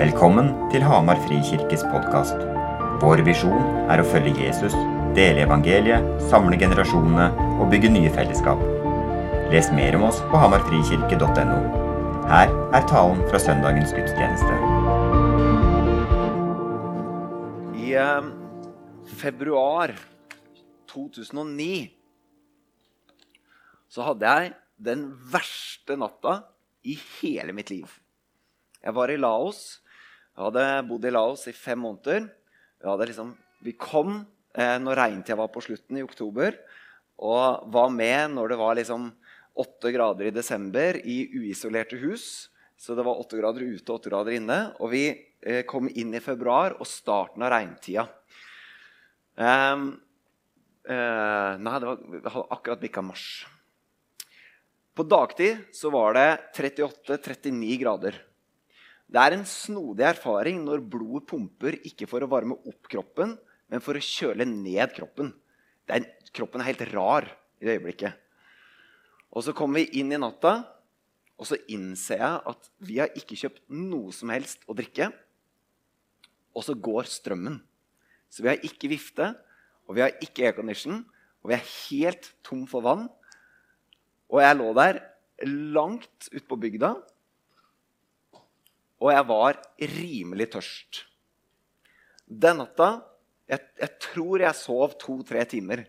Velkommen til Hamar Frikirkes podkast. Vår visjon er å følge Jesus, dele evangeliet, samle generasjonene og bygge nye fellesskap. Les mer om oss på hamarfrikirke.no. Her er talen fra søndagens gudstjeneste. I eh, februar 2009 så hadde jeg den verste natta i hele mitt liv. Jeg var i Laos. Jeg hadde bodd i Laos i fem måneder. Liksom, vi kom eh, når regntida var på slutten i oktober, og var med når det var liksom åtte grader i desember i uisolerte hus. Så det var åtte grader ute og åtte grader inne. Og vi eh, kom inn i februar og starten av regntida. Um, uh, nei, det var, akkurat bikka mars. På dagtid så var det 38-39 grader. Det er en snodig erfaring når blodet pumper ikke for å varme opp kroppen, men for å kjøle ned kroppen. Er, kroppen er helt rar i det øyeblikket. Og så kommer vi inn i natta, og så innser jeg at vi har ikke kjøpt noe som helst å drikke. Og så går strømmen. Så vi har ikke vifte, og vi har ikke aircondition, og vi er helt tom for vann. Og jeg lå der langt ute på bygda og jeg var rimelig tørst. Den natta jeg, jeg tror jeg sov to-tre timer.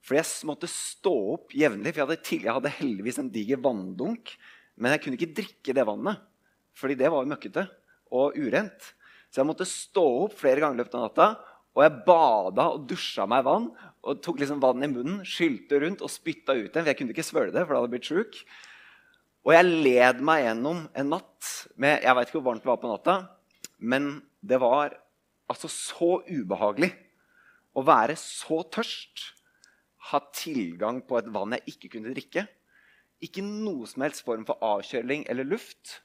For jeg måtte stå opp jevnlig. For jeg hadde, tidlig, jeg hadde, heldigvis en diger vanndunk. Men jeg kunne ikke drikke det vannet, fordi det var møkkete og urent. Så jeg måtte stå opp flere ganger i løpet av natta. Og jeg bada og dusja meg vann. og Tok liksom vann i munnen, skylte rundt og spytta ut igjen. For jeg kunne ikke svøle det, for da hadde jeg blitt sjuk. Og jeg led meg gjennom en natt med Jeg veit ikke hvor varmt det var på natta, men det var altså så ubehagelig å være så tørst. Ha tilgang på et vann jeg ikke kunne drikke. Ikke noe som helst form for avkjøling eller luft.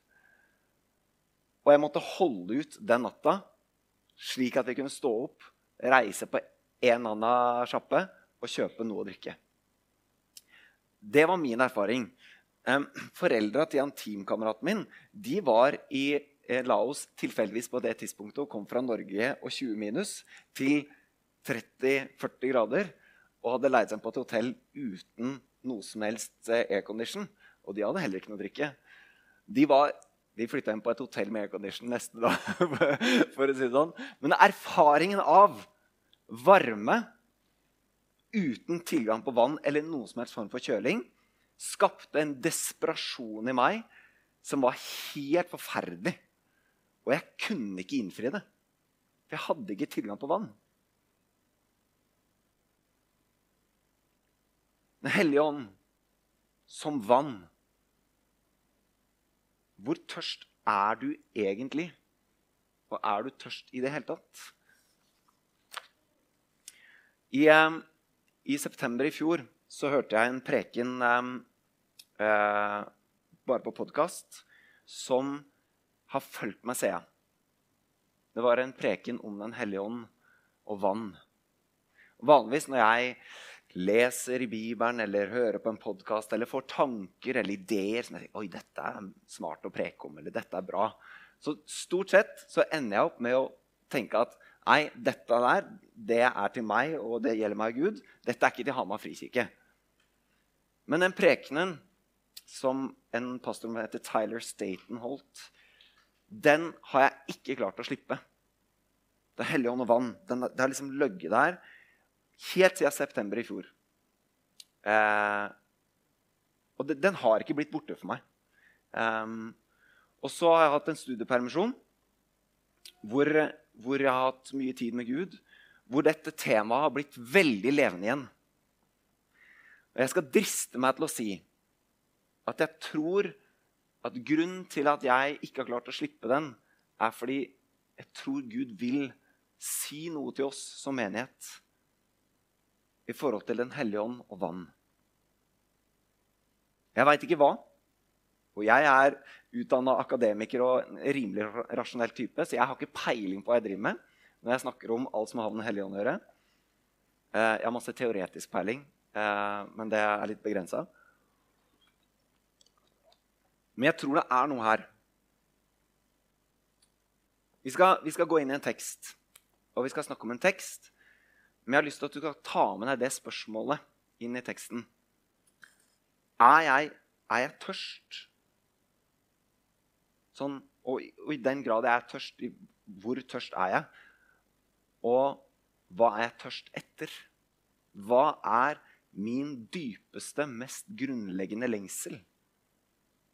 Og jeg måtte holde ut den natta slik at vi kunne stå opp, reise på en annen sjappe og kjøpe noe å drikke. Det var min erfaring. Foreldra til han teamkameraten min de var i eh, Laos tilfeldigvis på det tidspunktet og kom fra Norge og 20 minus til 30-40 grader og hadde leid seg på et hotell uten noe som helst eh, aircondition. Og de hadde heller ikke noe drikke. De, var, de flytta inn på et hotell med aircondition neste dag. for å si det sånn. Men erfaringen av varme uten tilgang på vann eller noen som helst form for kjøling skapte en desperasjon i meg som var helt forferdelig. Og jeg kunne ikke innfri det. For jeg hadde ikke tilgang på vann. Den hellige ånd som vann. Hvor tørst er du egentlig? Og er du tørst i det hele tatt? I, um, i september i fjor så hørte jeg en preken eh, eh, bare på podkast som har fulgt meg, siden. Det var en preken om Den hellige ånd og vann. Vanligvis når jeg leser i Bibelen eller hører på en podkast eller får tanker eller ideer som jeg tenker, Oi, dette er smart å preke om, eller dette er bra, så stort sett så ender jeg opp med å tenke at nei, dette der, det er til meg, og det gjelder meg Gud. Dette er ikke til Hamar frikirke. Men den prekenen som en pastor som heter Tyler Staten holdt, den har jeg ikke klart å slippe. Det er hellig ånd og vann. Den, det har liksom løgget der helt siden september i fjor. Eh, og det, den har ikke blitt borte for meg. Um, og så har jeg hatt en studiepermisjon hvor, hvor, jeg har hatt mye tid med Gud. Hvor dette temaet har blitt veldig levende igjen. Og jeg skal driste meg til å si at jeg tror at grunnen til at jeg ikke har klart å slippe den, er fordi jeg tror Gud vil si noe til oss som menighet i forhold til Den hellige ånd og vann. Jeg veit ikke hva. Og jeg er utdanna akademiker og en rimelig rasjonell type, så jeg har ikke peiling på hva jeg driver med når jeg snakker om alt som har med Den hellige ånd å gjøre. Eh, jeg har masse teoretisk peiling, Eh, men det er litt begrensa. Men jeg tror det er noe her. Vi skal, vi skal gå inn i en tekst, og vi skal snakke om en tekst. Men jeg har lyst til at du skal ta med deg det spørsmålet inn i teksten. Er jeg, er jeg tørst? Sånn, og, og, i den grad jeg er tørst, hvor tørst er jeg? Og hva er jeg tørst etter? Hva er min dypeste, mest grunnleggende lengsel?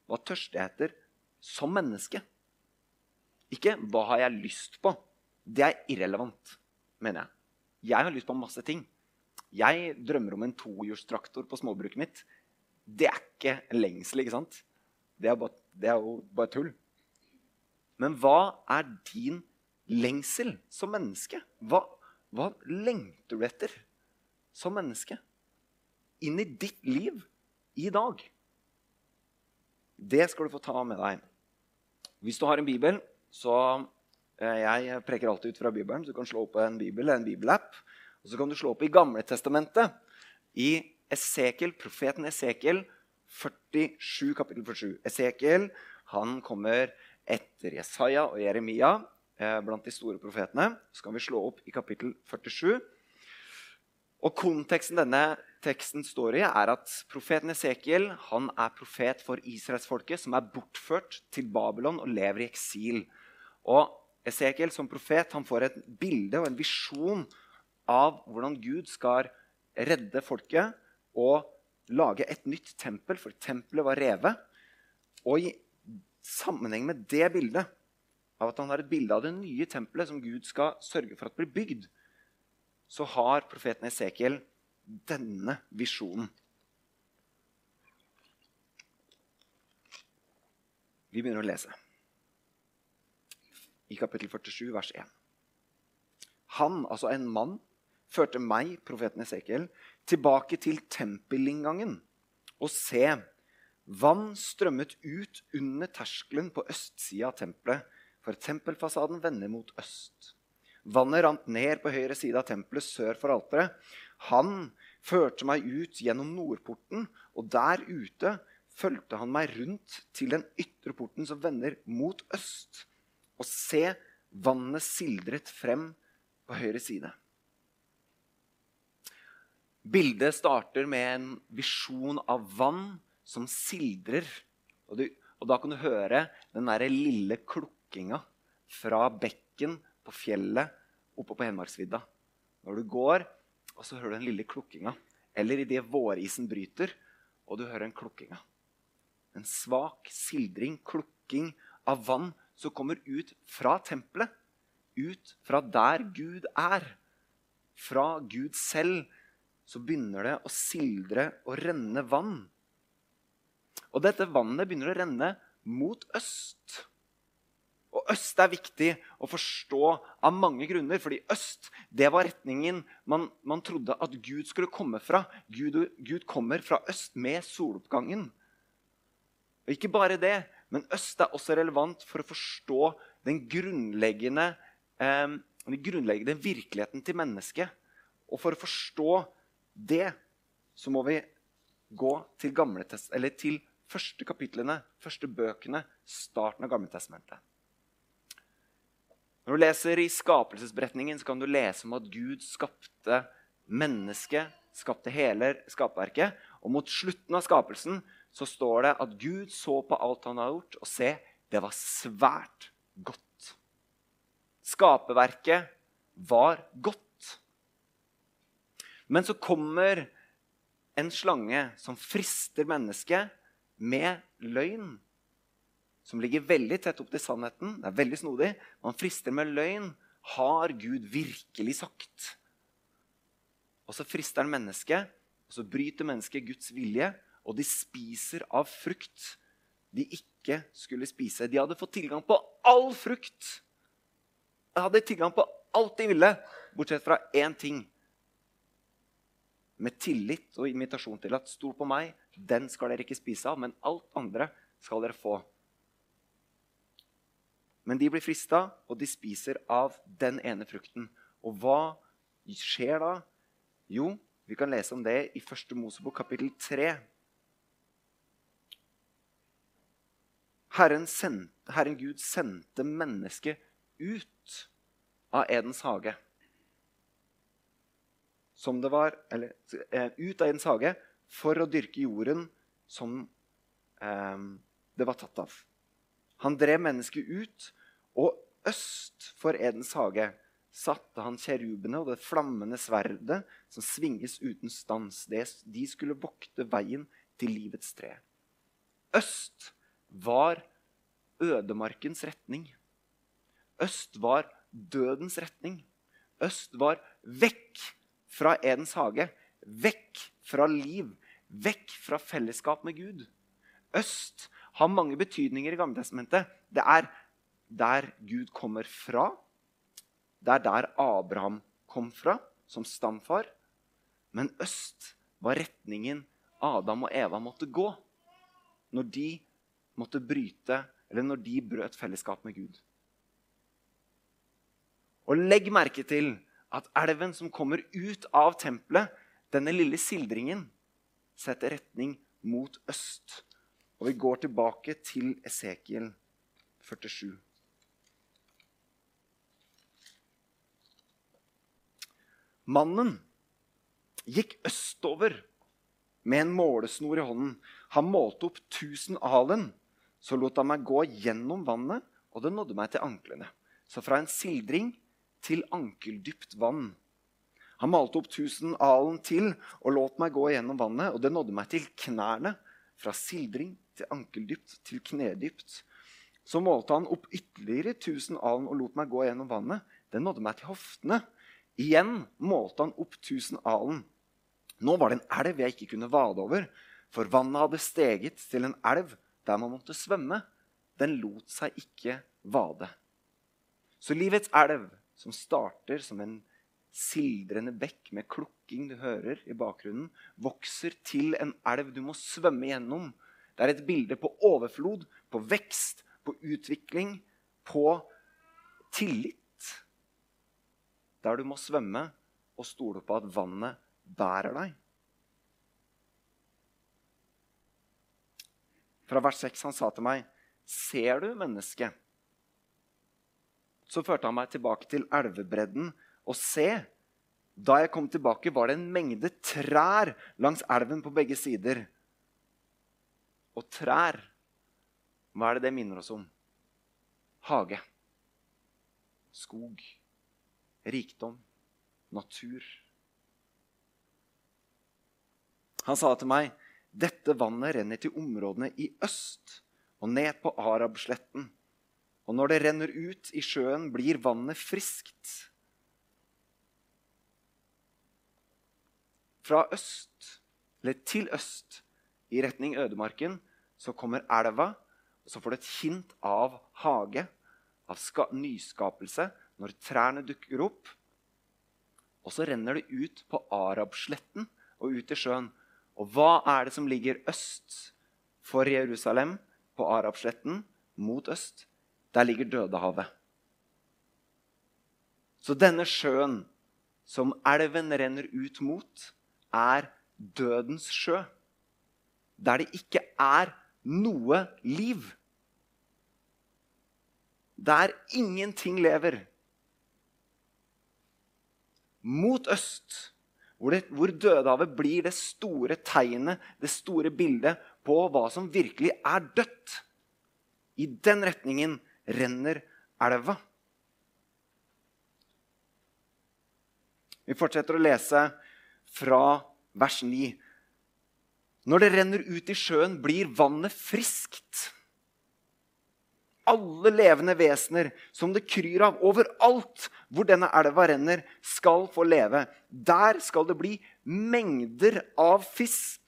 Hva tørster jeg etter som menneske? Ikke 'hva har jeg lyst på'? Det er irrelevant, mener jeg. Jeg har lyst på masse ting. Jeg drømmer om en tohjulstraktor på småbruket mitt. Det er ikke en lengsel, ikke sant? Det er, bare, det er jo bare tull. Men hva er din lengsel som menneske? Hva, hva lengter du etter som menneske? Inn i ditt liv i dag. Det skal du få ta med deg. Hvis du har en bibel, så eh, jeg preker alltid ut fra Bibelen. Så du kan slå opp en bibel en bibelapp. Og så kan du slå opp i Gamletestamentet. I Esekiel, profeten Esekiel 47, kapittel 47. Esekiel han kommer etter Jesaja og Jeremia eh, blant de store profetene. Så kan vi slå opp i kapittel 47. Og Konteksten denne teksten står i, er at profeten Esekiel han er profet for israelsfolket, som er bortført til Babylon og lever i eksil. Og Esekiel som profet han får et bilde og en visjon av hvordan Gud skal redde folket og lage et nytt tempel, for tempelet var revet. Og i sammenheng med det bildet, av at han har et bilde av det nye tempelet som Gud skal sørge for at blir bygd, så har profeten Esekiel denne visjonen. Vi begynner å lese i kapittel 47, vers 1. Han, altså en mann, førte meg, profeten Esekiel, tilbake til tempelinngangen. Og se, vann strømmet ut under terskelen på østsida av tempelet, for tempelfasaden vender mot øst. Vannet rant ned på høyre side av tempelet sør for alteret. Han førte meg ut gjennom nordporten, og der ute fulgte han meg rundt til den ytre porten som vender mot øst og se vannet sildret frem på høyre side. Bildet starter med en visjon av vann som sildrer. Og, du, og da kan du høre den der lille klukkinga fra bekken på fjellet oppe på Hedmarksvidda. Når du går, og så hører du den lille klukkinga. Eller idet vårisen bryter, og du hører den klukkinga. En svak sildring, klukking av vann som kommer ut fra tempelet. Ut fra der Gud er. Fra Gud selv så begynner det å sildre og renne vann. Og dette vannet begynner å renne mot øst. Og øst er viktig å forstå av mange grunner. fordi øst det var retningen man, man trodde at Gud skulle komme fra. Gud, Gud kommer fra øst med soloppgangen. Og ikke bare det, men øst er også relevant for å forstå den grunnleggende, eh, den grunnleggende virkeligheten til mennesket. Og for å forstå det så må vi gå til, eller til første kapitlene, første bøkene, starten av Gammeltestamentet. Når du leser i skapelsesberetningen, så kan du lese om at Gud skapte mennesket, skapte hele skapverket. Og mot slutten av skapelsen så står det at Gud så på alt han har gjort, og se, det var svært godt. Skaperverket var godt. Men så kommer en slange som frister mennesket med løgn. Som ligger veldig tett opp til sannheten. Det er veldig snodig. Man frister med løgn. Har Gud virkelig sagt? Og så frister han mennesket, og så bryter mennesket Guds vilje og de spiser av frukt de ikke skulle spise. De hadde fått tilgang på all frukt. De hadde tilgang på alt de ville, bortsett fra én ting. Med tillit og invitasjon til at 'stol på meg, den skal dere ikke spise av', men alt andre skal dere få. Men de blir frista, og de spiser av den ene frukten. Og hva skjer da? Jo, vi kan lese om det i 1. Mosebok kapittel 3. Herren, sendte, Herren Gud sendte mennesket ut av Edens hage. Som det var Eller eh, ut av Edens hage for å dyrke jorden som eh, det var tatt av. Han drev mennesket ut, og øst for Edens hage satte han kjerubene og det flammende sverdet som svinges uten stans. De skulle vokte veien til livets tre. Øst var ødemarkens retning. Øst var dødens retning. Øst var vekk fra Edens hage, vekk fra liv, vekk fra fellesskap med Gud. Øst har mange betydninger i Gammeltestamentet. Det er der Gud kommer fra. Det er der Abraham kom fra som stamfar. Men øst var retningen Adam og Eva måtte gå når de måtte bryte, eller når de brøt fellesskap med Gud. Og legg merke til at elven som kommer ut av tempelet, denne lille sildringen, setter retning mot øst. Og vi går tilbake til Esekiel 47. Mannen gikk østover med en målesnor i hånden. Han målte opp 1000 alen. Så lot han meg gå gjennom vannet, og det nådde meg til anklene. Så fra en sildring til ankeldypt vann. Han malte opp tusen alen til og lot meg gå gjennom vannet, og det nådde meg til knærne. Fra sildring til ankeldypt til knedypt. Så målte han opp ytterligere tusen alen og lot meg gå gjennom vannet. Det nådde meg til hoftene. Igjen målte han opp tusen alen. Nå var det en elv jeg ikke kunne vade over, for vannet hadde steget til en elv der man måtte svømme. Den lot seg ikke vade. Så livets elv, som starter som en sildrende bekk med klukking du hører i bakgrunnen, vokser til en elv du må svømme gjennom. Det er et bilde på overflod, på vekst, på utvikling, på tillit. Der du må svømme og stole på at vannet bærer deg. Fra vers 6 han sa til meg, 'Ser du, menneske?' Så førte han meg tilbake til elvebredden, og se, da jeg kom tilbake, var det en mengde trær langs elven på begge sider. Og trær, hva er det det minner oss om? Hage. Skog. Rikdom. Natur. Han sa til meg, 'Dette vannet renner til områdene i øst og ned på Arabsletten.' 'Og når det renner ut i sjøen, blir vannet friskt.' Fra øst, eller til øst, i retning ødemarken, så kommer elva. og Så får du et hint av hage, av nyskapelse, når trærne dukker opp. Og så renner det ut på Arabsletten og ut i sjøen. Og hva er det som ligger øst for Jerusalem, på Arabsletten, mot øst? Der ligger Dødehavet. Så denne sjøen som elven renner ut mot, er dødens sjø. Der det ikke er noe liv. Der ingenting lever. Mot øst hvor, det, hvor Dødehavet blir det store tegnet, det store bildet på hva som virkelig er dødt. I den retningen renner elva. Vi fortsetter å lese fra vers 9. Når det renner ut i sjøen, blir vannet friskt alle levende vesener som det kryr av overalt hvor denne elva renner, skal få leve. Der skal det bli mengder av fisk.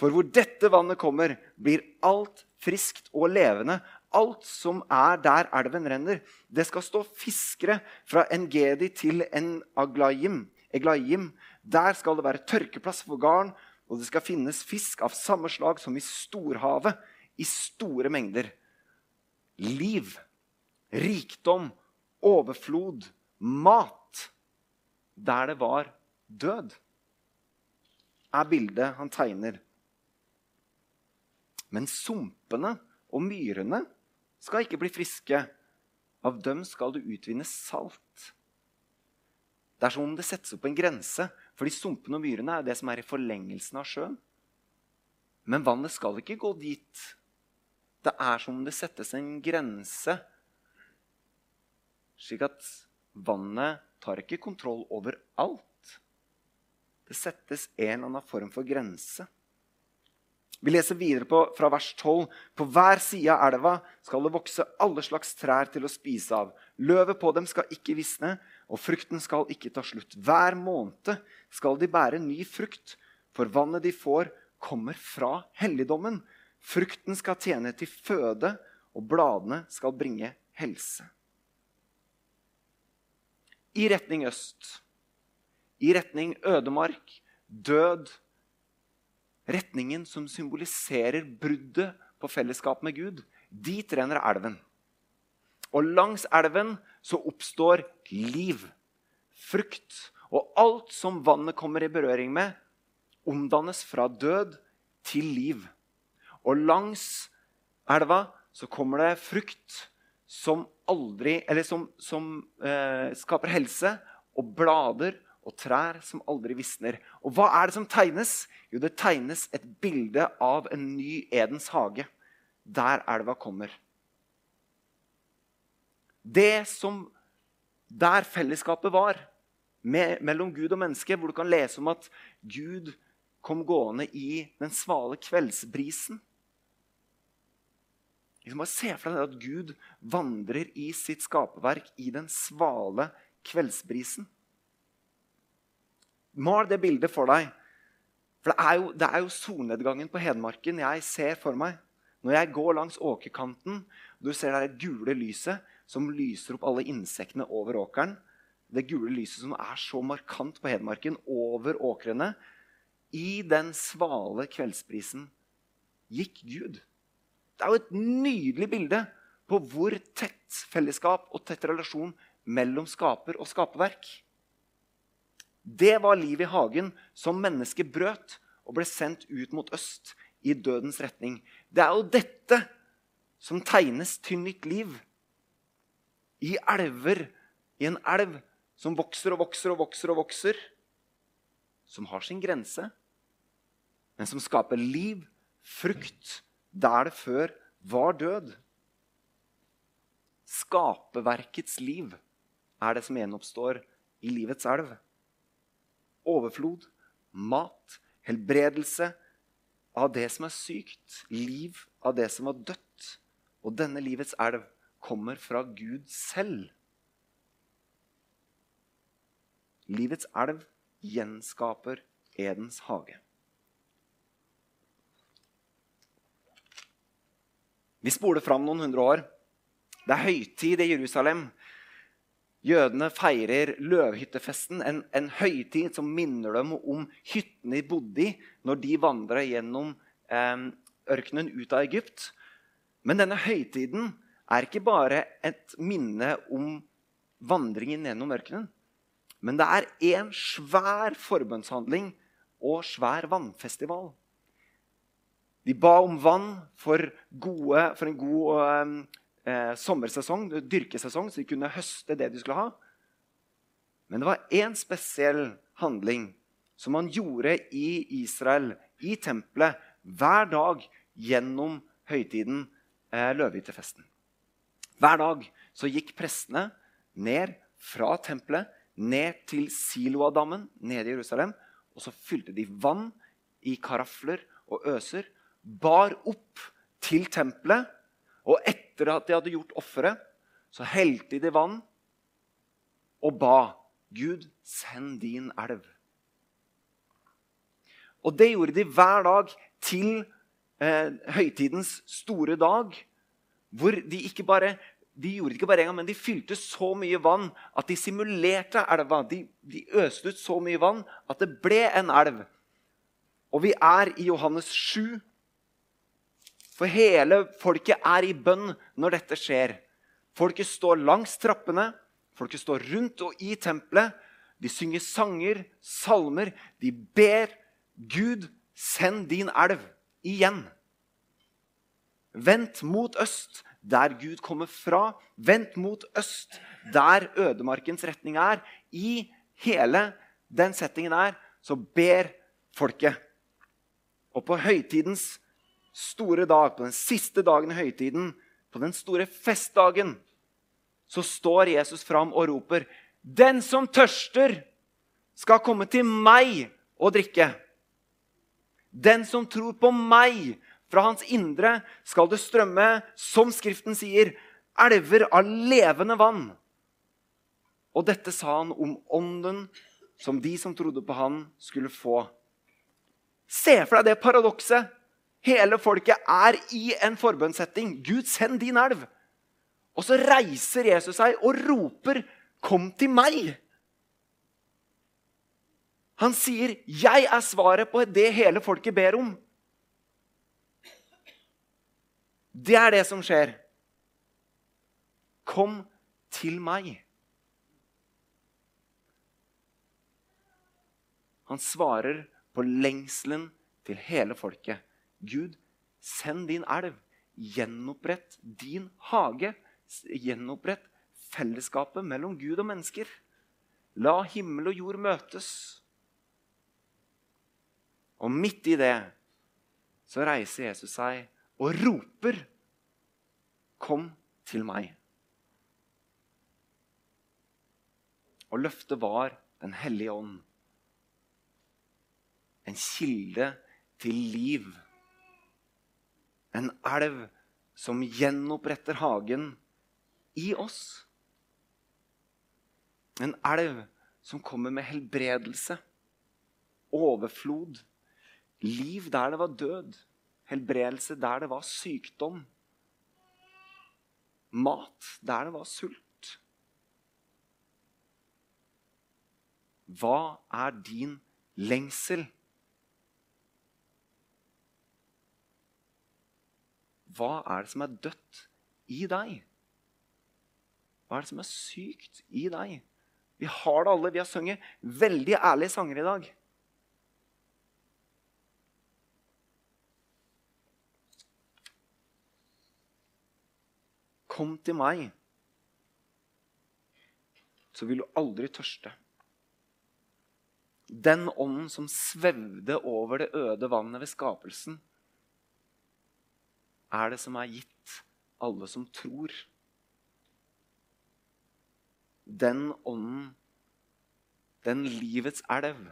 For hvor dette vannet kommer, blir alt friskt og levende. Alt som er der elven renner. Det skal stå fiskere fra Engedi til en Aglaim. Eglaim. Der skal det være tørkeplass for garn, og det skal finnes fisk av samme slag som i storhavet, i store mengder liv, rikdom, overflod, mat der det var død, er bildet han tegner. Men sumpene og myrene skal ikke bli friske. Av dem skal du utvinne salt. Det er som om det settes opp en grense, fordi sumpene og myrene er det som er i forlengelsen av sjøen. Men vannet skal ikke gå dit. Det er som om det settes en grense, slik at vannet tar ikke kontroll over alt. Det settes en eller annen form for grense. Vi leser videre på, fra vers 12. På hver side av elva skal det vokse alle slags trær til å spise av. Løvet på dem skal ikke visne, og frukten skal ikke ta slutt. Hver måned skal de bære ny frukt, for vannet de får, kommer fra helligdommen. Frukten skal tjene til føde, og bladene skal bringe helse. I retning øst, i retning ødemark, død retningen som symboliserer bruddet på fellesskap med Gud, dit renner elven. Og langs elven så oppstår liv, frukt. Og alt som vannet kommer i berøring med, omdannes fra død til liv. Og langs elva så kommer det frukt som aldri Eller som, som eh, skaper helse, og blader og trær som aldri visner. Og hva er det som tegnes? Jo, det tegnes et bilde av en ny Edens hage, der elva kommer. Det som Der fellesskapet var med, mellom Gud og menneske, hvor du kan lese om at Gud kom gående i den svale kveldsbrisen. Liksom bare Se for deg at Gud vandrer i sitt skaperverk i den svale kveldsbrisen. Mal det bildet for deg. For det er jo, solnedgangen på Hedmarken jeg ser for meg. Når jeg går langs åkerkanten, og du ser det gule lyset som lyser opp alle insektene over åkeren. Det gule lyset som er så markant på Hedmarken, over åkrene. I den svale kveldsprisen gikk Gud. Det er jo et nydelig bilde på hvor tett fellesskap og tett relasjon mellom skaper og skaperverk. Det var livet i hagen som mennesket brøt og ble sendt ut mot øst i dødens retning. Det er jo dette som tegnes til nytt liv. I elver, i en elv som vokser og vokser og vokser og vokser. Som har sin grense, men som skaper liv, frukt, der det før var død. Skaperverkets liv er det som gjenoppstår i livets elv overflod, mat, helbredelse av det som er sykt, liv av det som var dødt. Og denne livets elv kommer fra Gud selv. Livets elv gjenskaper Edens hage. Vi spoler fram noen hundre år. Det er høytid i Jerusalem. Jødene feirer løvhyttefesten, en, en, høytid som minner dem om hyttene de bodde i når de vandra gjennom eh, ørkenen ut av Egypt. Men denne høytiden er ikke bare et minne om vandringen gjennom ørkenen. Men det er en svær forbønnshandling og svær vannfestival. De ba om vann for, gode, for en god eh, sommersesong, dyrkesesong, så de kunne høste det de skulle ha. Men det var én spesiell handling som man gjorde i Israel, i tempelet, hver dag gjennom høytiden, eh, løvehyttefesten. Hver dag så gikk prestene ned fra tempelet, ned til Siloadammen nede i Jerusalem. Og så fylte de vann i karafler og øser, bar opp til tempelet og etter at de hadde gjort offeret, så helte de vann og ba Gud, send din elv. Og det gjorde de hver dag til eh, høytidens store dag. Hvor de ikke bare de gjorde det ikke bare en gang, men de fylte så mye vann at de simulerte elva. De, de øste ut så mye vann at det ble en elv. Og vi er i Johannes 7, for hele folket er i bønn når dette skjer. Folket står langs trappene, folket står rundt og i tempelet. De synger sanger, salmer. De ber Gud, send din elv igjen. Vent mot øst, der Gud kommer fra, Vent mot øst, der ødemarkens retning er. I hele den settingen der så ber folket. Og på høytidens store dag, på den siste dagen i høytiden, på den store festdagen, så står Jesus fram og roper, 'Den som tørster, skal komme til meg og drikke.' 'Den som tror på meg, fra hans indre skal det strømme, som Skriften sier, elver av levende vann.' Og dette sa han om ånden som de som trodde på han, skulle få. Se for deg det paradokset. Hele folket er i en forbønnssetting. Gud, send din elv. Og så reiser Jesus seg og roper, 'Kom til meg'. Han sier, 'Jeg er svaret på det hele folket ber om'. Det er det som skjer. Kom til meg. Han svarer på lengselen til hele folket. Gud, send din elv. Gjenopprett din hage. Gjenopprett fellesskapet mellom Gud og mennesker. La himmel og jord møtes. Og midt i det så reiser Jesus seg og roper, 'Kom til meg'. Og løftet var Den hellige ånd. En kilde til liv. En elv som gjenoppretter hagen i oss. En elv som kommer med helbredelse, overflod, liv der det var død, helbredelse der det var sykdom, mat der det var sult. Hva er din lengsel? Hva er det som er dødt i deg? Hva er det som er sykt i deg? Vi har det alle. Vi har sunget veldig ærlige sanger i dag. Kom til meg, så vil du aldri tørste. Den ånden som svevde over det øde vannet ved skapelsen, er det som er gitt alle som tror. Den ånden, den livets elv,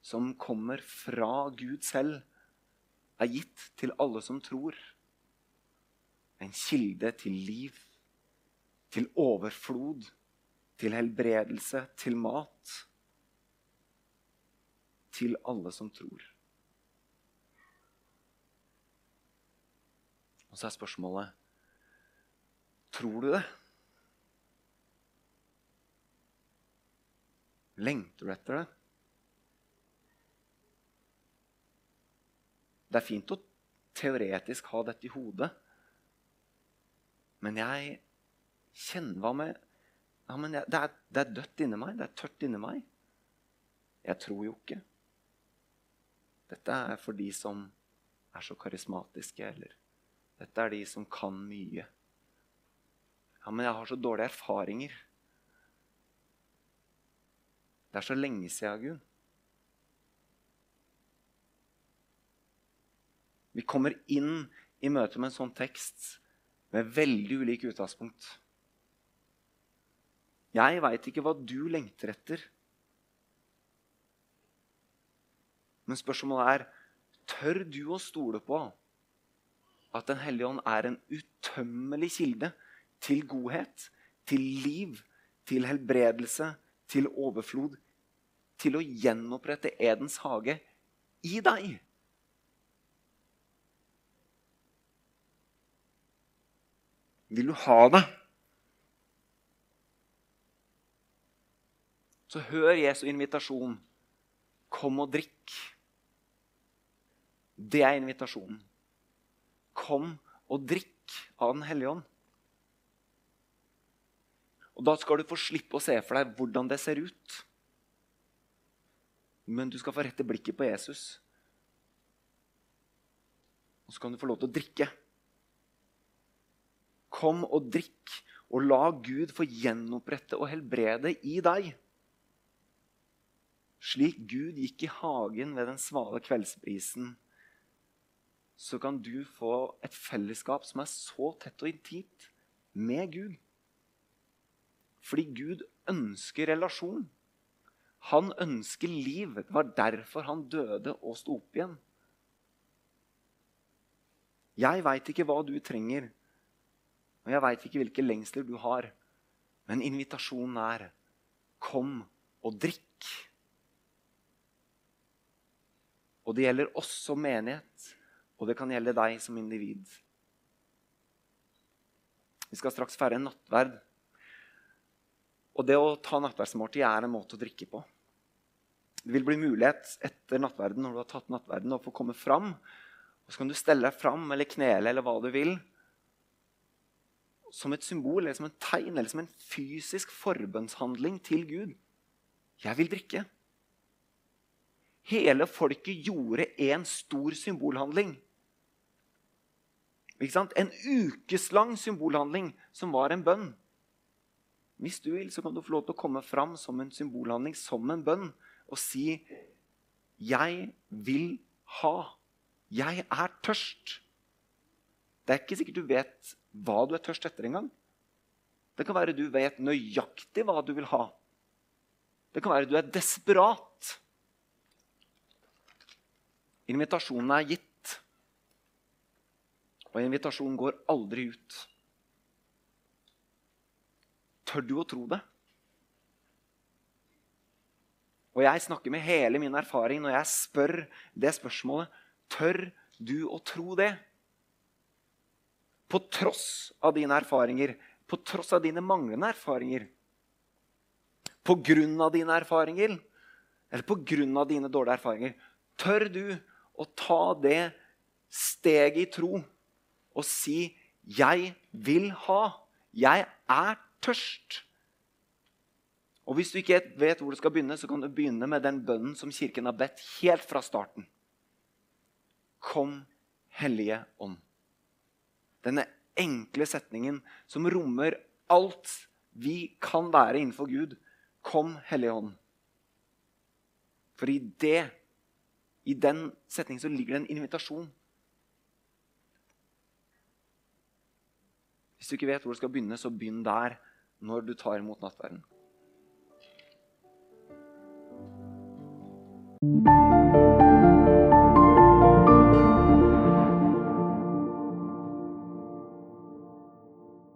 som kommer fra Gud selv, er gitt til alle som tror. En kilde til liv, til overflod, til helbredelse, til mat. Til alle som tror. Og så er spørsmålet Tror du det? Lengter du etter det? Det er fint å teoretisk ha dette i hodet. Men jeg kjenner hva med ja, men jeg, det, er, det, er, dødt inni meg. Det er tørt inni meg. Jeg tror jo ikke. Dette er for de som er så karismatiske, eller dette er de som kan mye. Ja, men jeg har så dårlige erfaringer. Det er så lenge siden, Gunn. Vi kommer inn i møte med en sånn tekst med veldig ulike utgangspunkt. Jeg veit ikke hva du lengter etter. Men spørsmålet er tør du å stole på at Den hellige ånd er en utømmelig kilde til godhet, til liv, til helbredelse, til overflod, til å gjenopprette Edens hage i deg? Vil du ha det? Så hør Jesu invitasjon. Kom og drikk. Det er invitasjonen. Kom og drikk av Den hellige ånd. Og Da skal du få slippe å se for deg hvordan det ser ut. Men du skal få rette blikket på Jesus. Og så kan du få lov til å drikke. Kom og drikk, og la Gud få gjenopprette og helbrede i deg. Slik Gud gikk i hagen ved den svale kveldsbrisen, så kan du få et fellesskap som er så tett og intimt med Gud. Fordi Gud ønsker relasjon. Han ønsker liv. Det var derfor han døde og sto opp igjen. Jeg veit ikke hva du trenger, og jeg veit ikke hvilke lengsler du har. Men invitasjonen er kom og drikk. Og det gjelder oss som menighet, og det kan gjelde deg som individ. Vi skal straks feire en nattverd. Og det å ta nattverdsmåltid er en måte å drikke på. Det vil bli mulighet etter nattverden når du har tatt nattverden, å få komme fram. Og så kan du stelle deg fram eller knele eller hva du vil. Som et symbol eller som en tegn eller som en fysisk forbønnshandling til Gud. Jeg vil drikke. Hele folket gjorde en stor symbolhandling. En ukeslang symbolhandling som var en bønn. Hvis du vil, så kan du få lov til å komme fram som en symbolhandling, som en bønn, og si 'Jeg vil ha'. Jeg er tørst. Det er ikke sikkert du vet hva du er tørst etter engang. Det kan være du vet nøyaktig hva du vil ha. Det kan være du er desperat. Invitasjonen er gitt, og invitasjonen går aldri ut. Tør du å tro det? Og jeg snakker med hele min erfaring når jeg spør det spørsmålet. Tør du å tro det? På tross av dine erfaringer, på tross av dine manglende erfaringer. På grunn av dine erfaringer, eller på grunn av dine dårlige erfaringer. Tør du å ta det steget i tro og si 'Jeg vil ha'. Jeg er tørst. Og Hvis du ikke vet hvor du skal begynne, så kan du begynne med den bønnen som Kirken har bedt helt fra starten. Kom, Hellige Ånd. Denne enkle setningen som rommer alt vi kan være innenfor Gud. Kom, Hellige Ånd. For i det i den setningen så ligger det en invitasjon. Hvis du ikke vet hvor du skal begynne, så begynn der når du tar imot nattverden.